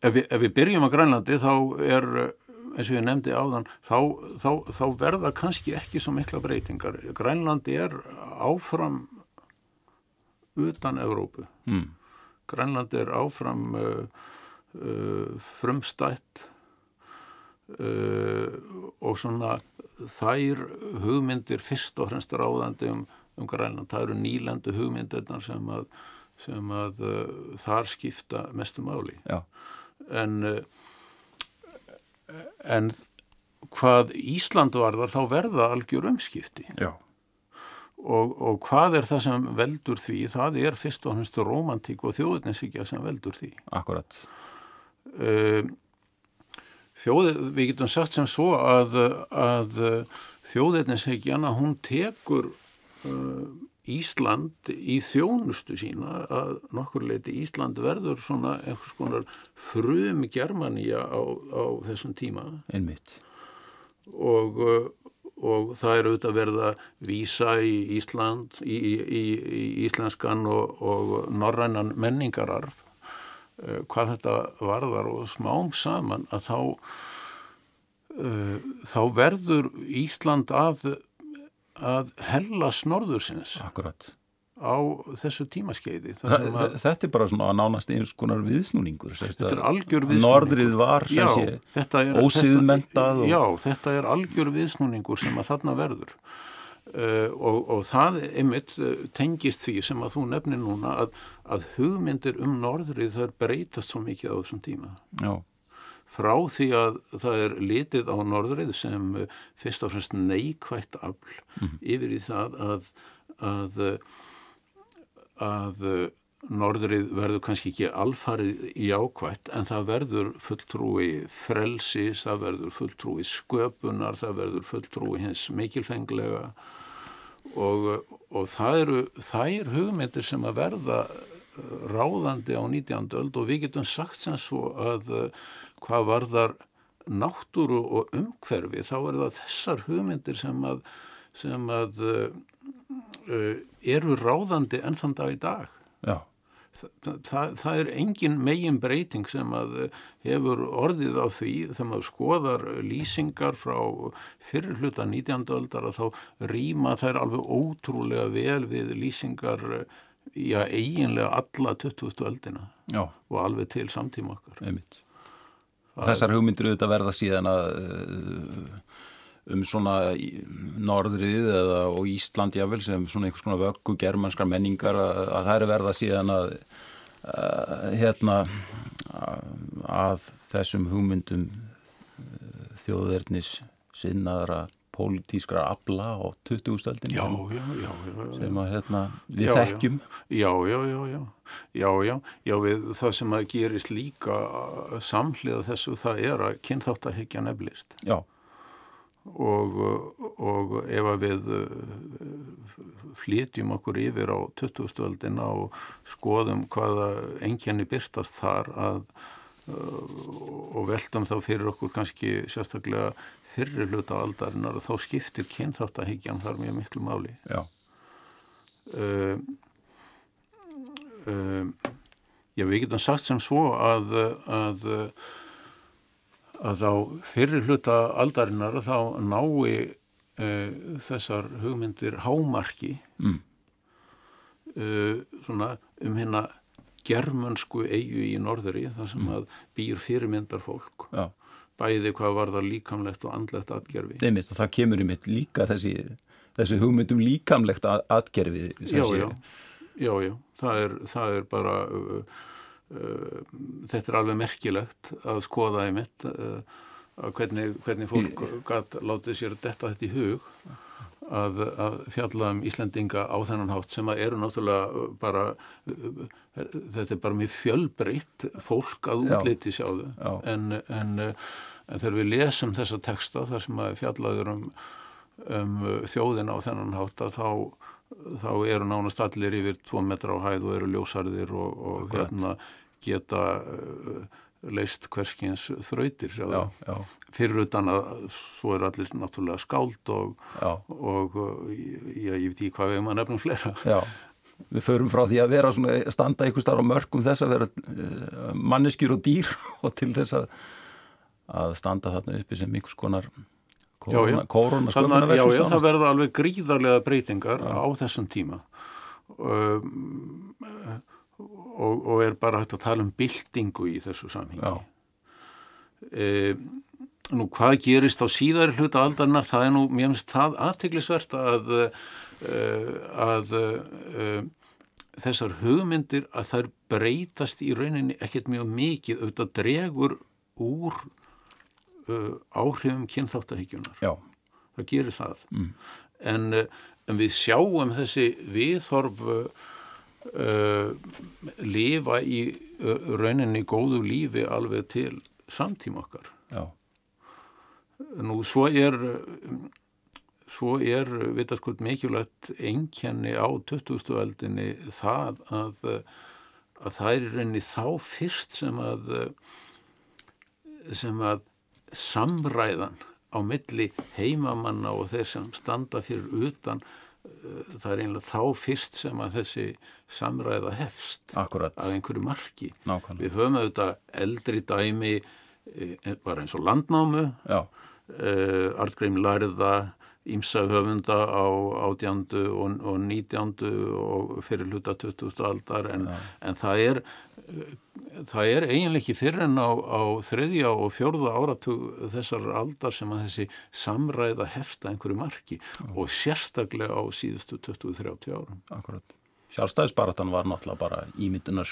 ef, við, ef við byrjum á Grænlandi þá er, eins og ég nefndi áðan, þá, þá, þá verða kannski ekki svo mikla breytingar. Grænlandi er áfram utan Evrópu. Mm. Grænland er áfram uh, uh, frumstætt uh, og svona þær hugmyndir fyrst og fremst ráðandi um, um Grænland, það eru nýlendu hugmyndirnar sem að, sem að uh, þar skipta mestu máli. Já. En, uh, en hvað Ísland varðar þá verða algjör umskipti Já. og, og hvað er það sem veldur því? Það er fyrst og hannstu romantík og þjóðninsíkja sem veldur því. Akkurat. Uh, þjóð, við getum sagt sem svo að, að þjóðninsíkjana hún tekur uh, Ísland í þjónustu sína að nokkur leiti Ísland verður svona einhvers konar frum Germaníja á, á þessum tíma Einmitt. og, uh, og það er auðvitað verið að vísa í Ísland, í, í, í, íslenskan og, og norrænan menningararf uh, hvað þetta varðar og smám saman að þá uh, þá verður Ísland að að hellast norðursins Akkurat. á þessu tímaskeiði þar þetta er bara svona nánast eins konar viðsnúningur. þetta er algjör viðsnúningur Norðrið var sem já, þetta er, er algjör viðsnúningur sem að þarna verður uh, og, og það einmitt uh, tengist því sem að þú nefnir núna að, að hugmyndir um norðrið þær breytast svo mikið á þessum tíma Já. Frá því að það er litið á norðrið sem uh, fyrst og fremst neikvætt afl yfir í það að að, að uh, norðrið verður kannski ekki alfarið jákvætt en það verður fulltrúi frelsis, það verður fulltrúi sköpunar, það verður fulltrúi hins mikilfenglega og, og það eru þær hugmyndir sem að verða ráðandi á 19. öld og við getum sagt sem svo að hvað varðar náttúru og umhverfi þá er það þessar hugmyndir sem að, sem að uh, eru ráðandi enn þann dag í dag. Já. Það, það, það er engin megin breyting sem að uh, hefur orðið á því þegar maður skoðar lýsingar frá fyrir hluta 19. öldar að þá rýma þær alveg ótrúlega vel við lýsingar já, eiginlega alla 20. öldina Já. og alveg til samtíma okkar. Einmitt. Þessar hugmyndir auðvitað verða síðan að uh, um svona norðrið eða og Ísland jável sem svona einhvers konar vöggu germanskar menningar að, að það er verða síðan að uh, hérna að þessum hugmyndum uh, þjóðverðnis sinnaðra pólitískra afla á 20-stöldin Já, sem, að hérna, við Já, þekkjum. Já, já, já, já, já, já, já, við það sem að gerist líka samhliða þessu það er að kynþáttahyggja nefnlist Já, og, og ef að við uh, flytjum okkur yfir á 20. öldina og skoðum hvaða engjarni byrstast þar að, uh, og veltum þá fyrir okkur kannski sérstaklega fyrri hluta aldarinnar og þá skiptir kynþáttahyggjan þar mjög miklu máli. já, uh, uh, já, við getum sagt sem svo að, að, að á fyrir hluta aldarinnar þá nái uh, þessar hugmyndir hámarki mm, uh, svona um hérna germönsku eigu í norðri þar sem að býr fyrirmyndar fólk já bæði hvað var það líkamlegt og andlegt atgerfi og það kemur í mitt líka þessi, þessi hugmyndum líkamlegt atgerfi Já, já. Já, já, það er, það er bara, uh, uh, þetta er alveg merkilegt að skoða einmitt uh, að hvernig, hvernig fólk gæt látið sér detta þetta í hug að, að fjalla um Íslandinga á þennan hátt sem að eru náttúrulega bara, þetta er bara mjög fjölbreytt fólk að útliti sjáðu en, en, en þegar við lesum þessa texta þar sem að fjallaður um, um þjóðina á þennan hátt að þá þá eru nánast allir yfir tvo metra á hæð og eru ljósarðir og, og hérna geta uh, leist hverskins þrautir já, já. fyrir utan að svo er allir náttúrulega skáld og, og já, ég veit ekki hvað við maður nefnum flera Já, við förum frá því að vera svona, standa einhver starf á mörgum þess að vera uh, manneskjur og dýr og til þess að, að standa þarna uppi sem einhvers konar korona, korona Þannig, já, já, það verða alveg gríðarlega breytingar á þessum tíma. Um, og, og er bara hægt að tala um byltingu í þessu samhengi. E, Nú, hvað gerist á síðari hluta aldarinnar, það er nú mjög mjög það aðteglisvert að, að, að þessar hugmyndir að þær breytast í rauninni ekkert mjög mikið. Auðvitað dregur úr uh, áhrifum kynþáttahíkjunar. Já. Það gerir það. Mm. En, en við sjáum þessi viðhorf uh, lifa í uh, rauninni góðu lífi alveg til samtíma okkar. Já. Nú svo er svo er vitaskvöld mikilvægt einkenni á 20. veldinni það að, að það er rauninni þá fyrst sem að sem að samræðan á milli heimamanna og þeir sem standa fyrir utan Eh, það er einlega þá fyrst sem að þessi samræða hefst Akkurat. að einhverju marki Nákvæmlega. við höfum auðvitað eldri dæmi eh, bara eins og landnámu uh, Artgreim Lærða ímsa höfunda á átjándu og, og nítjándu og fyrir hluta 20. aldar en, en það er það er eiginlega ekki fyrir en á, á þriðja og fjörða áratug þessar aldar sem að þessi samræða hefsta einhverju marki Já. og sérstaklega á síðustu 20-30 árum. Akkurat. Sjálfstæðisbaratan var náttúrulega bara ímyndunar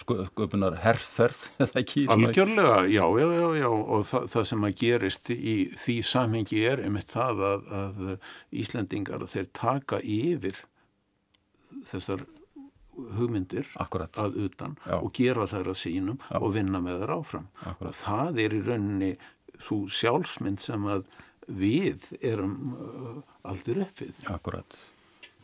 sköpunar herrferð, eða ekki? Algjörlega, já, já, já, já, og það, það sem að gerist í því samhengi er einmitt það að, að Íslandingar þeir taka yfir þessar hugmyndir Akkurat. að utan já. og gera þær að sínum já. og vinna með þær áfram. Akkurat. Og það er í rauninni svo sjálfsmynd sem að við erum uh, aldrei uppið. Akkurat.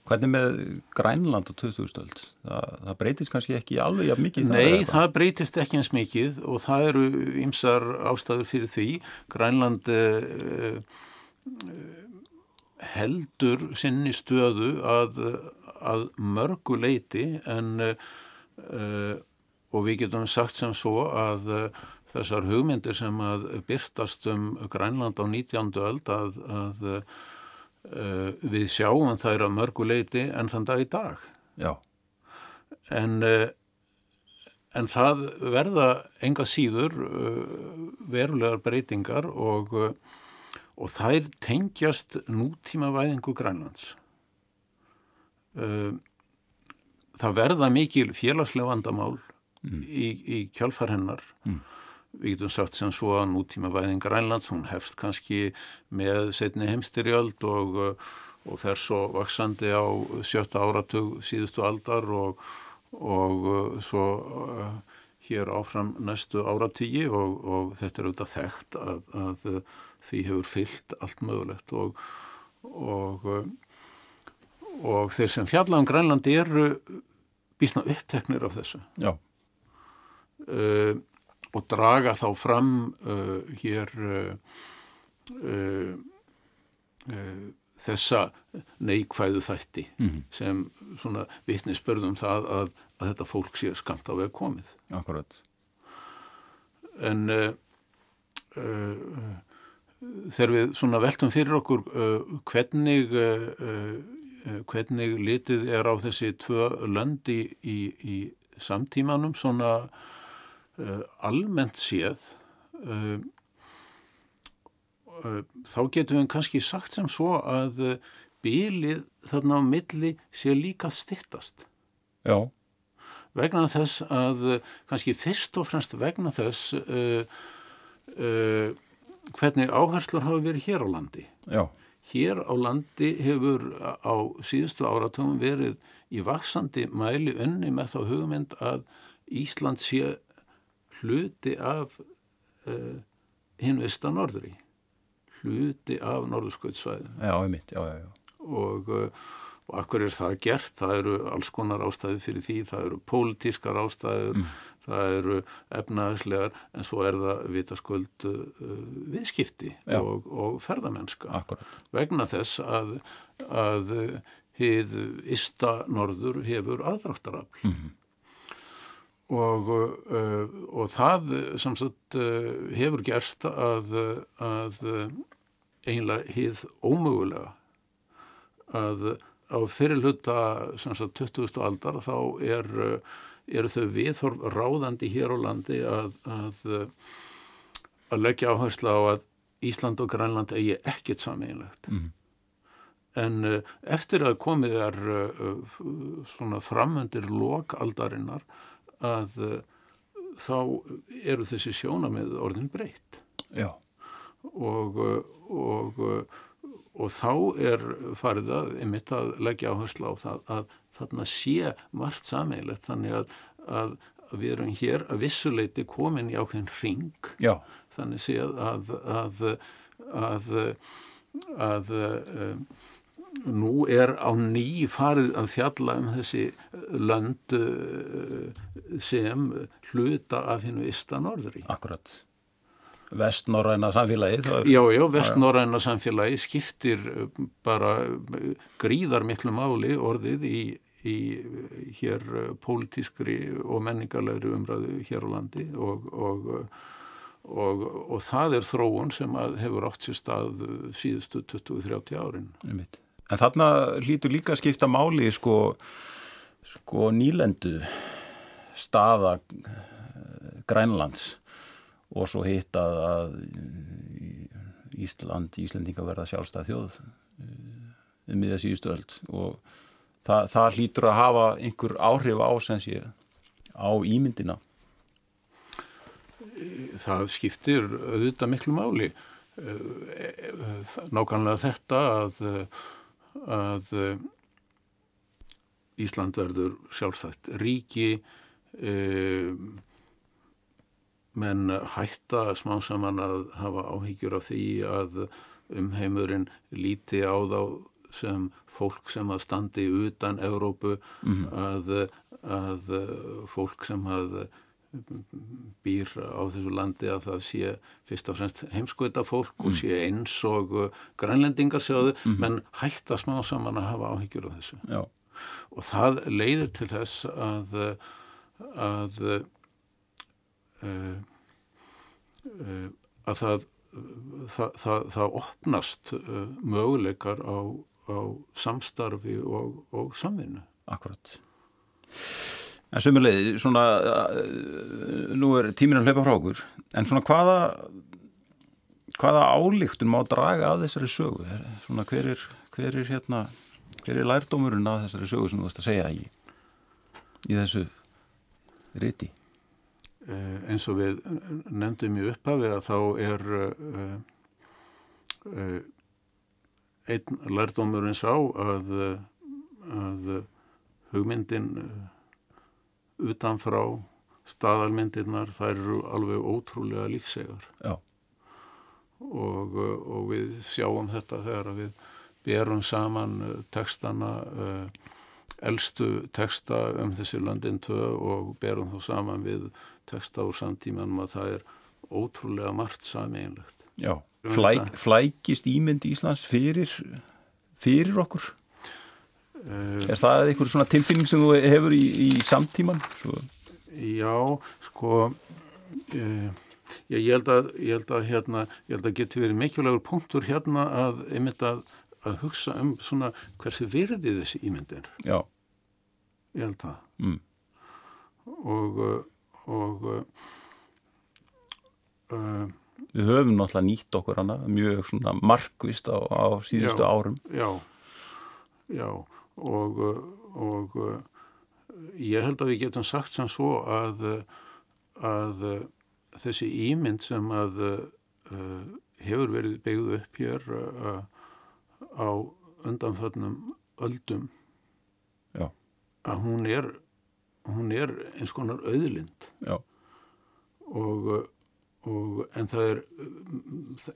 Hvernig með Grænland og 2000-öld? Það, það breytist kannski ekki alveg jafn mikið? Nei, það, breytist ekki eins mikið og það eru ymsar ástæður fyrir því. Grænland uh, heldur sinni stöðu að, að mörgu leiti en uh, og við getum sagt sem svo að uh, þessar hugmyndir sem að byrtast um Grænland á 19. öld að, að Uh, við sjáum þær að mörguleiti en þann dag í dag Já. en uh, en það verða enga síður uh, verulegar breytingar og og þær tengjast nútíma væðingu Grænlands það verða mikil félagslega vandamál mm. í, í kjálfar hennar mm við getum sagt sem svo að nútíma væðin Grænlands, hún hefst kannski með setni heimstyrjöld og, og fer svo vaksandi á sjötta áratug síðustu aldar og, og svo uh, hér áfram næstu áratígi og, og þetta er auðvitað þekkt að, að því hefur fyllt allt mögulegt og og þeir sem fjalla um Grænlandi eru bísna uppteknir af þessu. Já. Uh, og draga þá fram uh, hér uh, uh, þessa neikvæðu þætti mm -hmm. sem svona vittnisspörðum það að, að þetta fólk sé skamt á veg komið. Akkurat. En þegar við svona veltum fyrir okkur hvernig hvernig litið er á þessi tvö löndi í, í samtímanum svona uh, almennt séð uh, uh, þá getum við kannski sagt sem svo að bílið þarna á milli sé líka stittast Já. Vegna þess að, kannski fyrst og fremst vegna þess uh, uh, hvernig áherslur hafa verið hér á landi. Já. Hér á landi hefur á síðustu áratugum verið í vaksandi mæli unni með þá hugmynd að Ísland sé hluti af uh, hinvista norðri hluti af norðurskautsvæðin Já, einmitt, já, já, já. og, uh, og akkur er það gert það eru alls konar ástæði fyrir því það eru pólitískar ástæður mm. það eru efnaðislegar en svo er það vitaskuld uh, viðskipti og, og ferðamennska Akkurat. vegna þess að, að hið ista norður hefur aðdráttarafl mm -hmm. Og, uh, og það sem sagt uh, hefur gerst að, að einlega hið ómögulega að á fyrirluta sagt 20. aldar þá er, eru þau viðhorf ráðandi hér á landi að, að, að leggja áherslu á að Ísland og Grænland eigi ekkert sameinlegt. Mm en eh, eftir að komið er eh, svona framöndir lokaldarinnar að eh, þá eru þessi sjónamið orðin breytt Já. og, og, og þá er farið að einmitt að leggja áherslu á það að þarna sé margt sammeilegt þannig að, að, við erum hér að vissuleiti komin í ákveðin ring Já. þannig sé að að, að að nú er á ný farið að fjalla um þessi lönd eh, sem hluta af hennu Ístanorðri. Akkurat. Vestnorræna samfélagið. Er... Já, já, vestnorræna samfélagið skiptir bara gríðar miklu máli orðið í, í hér pólitískri og menningarlegri umræðu hér á landi og, og Og, og það er þróun sem hefur átt sér stað síðustu 20-30 árin. Einmitt. En þarna hlýtur líka að skipta máli sko, sko nýlendu staða eh, Grænlands og svo hitt að, Ísland, Íslendinga verða sjálfstæð þjóð um miða síðustu öll og það, það hlýtur að hafa einhver áhrif á sensi á ímyndina. Það skiptir auðvitað miklu máli. Eh, nákvæmlega þetta að að eh, Ísland verður sjálfstætt ríki e, menn hætta smá saman að hafa áhyggjur af því að umheimurinn líti á þá sem fólk sem að standi utan Evrópu mm -hmm. að, að fólk sem að býr á þessu landi að það sé fyrst og fremst heimskvita fólk mm. og sé eins og uh, grænlendingar sjáðu, mm -hmm. menn hætta smá saman að hafa áhyggjur af þessu Já. og það leiðir til þess að uh, að uh, uh, að það það, það, það opnast möguleikar á, á samstarfi og, og samvinnu Akkurat En sömulegði, svona, uh, nú er tíminn að hlaupa frá okkur, en svona hvaða, hvaða álíktun má draga af þessari sögu? Svona hver er, hver er hérna, hver er lærdómurinn af þessari sögu sem þú ætti að segja í, í þessu riti? Eh, eins og við nefndum í upphafi að þá er uh, uh, einn lærdómurinn sá að, að hugmyndin utanfrá staðalmyndirnar þær eru alveg ótrúlega lífsegar. Og, uh, og við sjáum þetta þegar við berum saman uh, textana uh, eldstu texta um þessi landin tvö og berum þá saman við texta úr samtímanum að það er ótrúlega margt sameinlegt Já, Flæk, flækist ímynd Íslands fyrir fyrir okkur Er það eitthvað svona tilfinning sem þú hefur í, í samtíman? Svo? Já, sko uh, ég, held að ég held að, hérna, ég held að geti verið mikilvægur punktur hérna að einmitt að, að hugsa um svona hversi verði þessi ímyndir Já Ég held það mm. og og uh, Við höfum náttúrulega nýtt okkur hana mjög svona markvist á, á síðustu já, árum Já, já og, og ég held að við getum sagt sem svo að, að þessi ímynd sem að uh, hefur verið byggð upp hér á undanföllnum öldum Já. að hún er hún er eins konar auðlind og, og en það er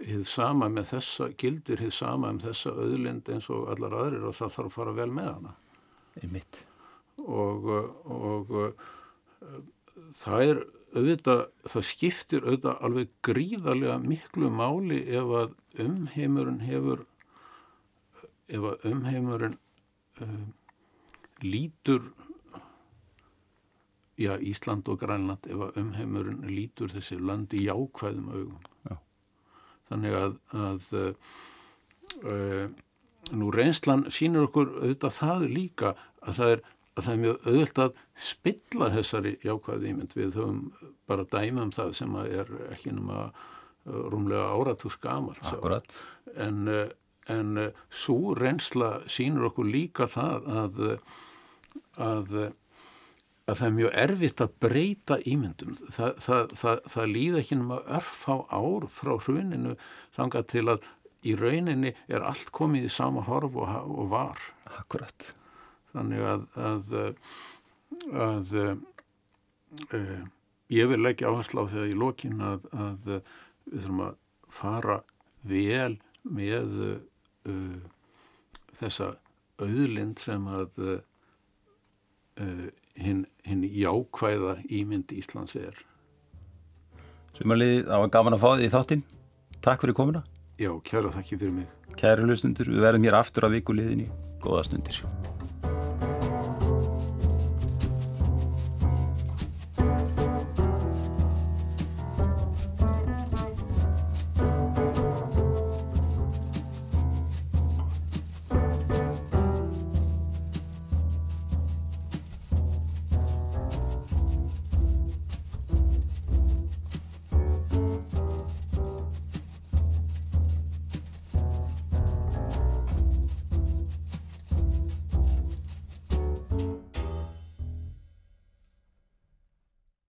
hið sama með þessa gildir hið sama um þessa auðlind eins og allar aðrir og það þarf að fara vel með hana Einmitt. og, og það er auðvitað, það skiptir auðvitað alveg gríðarlega miklu máli ef að umheimurinn hefur ef að umheimurinn uh, lítur já, Ísland og Grænland ef að umheimurinn lítur þessi landi jákvæðum augum Já. þannig að, að uh, nú reynslan sínur okkur auðvitað það líka að það er að það er mjög auðvilt að spilla þessari jákvæði ímynd við höfum bara dæmi um það sem er ekki nema rúmlega áratús gamalt Akkurat. en, en svo reynsla sínur okkur líka það að, að að það er mjög erfitt að breyta ímyndum. Það, það, það, það líða ekki nema örf á ár frá hruninu þangað til að í rauninni er allt komið í sama horf og, og var. Akkurat. Þannig að, að, að, að uh, ég vil leggja áherslu á þegar í lokin að við þurfum að fara vel með uh, þessa auðlind sem að uh, hinn hin jákvæða ímynd Íslands er. Sumarlið, það var gaman að fá þið í þáttinn. Takk fyrir komuna. Já, kæra þakki fyrir mig. Kæri hlustundur, við verðum hér aftur að vikuliðinni. Góða stundir.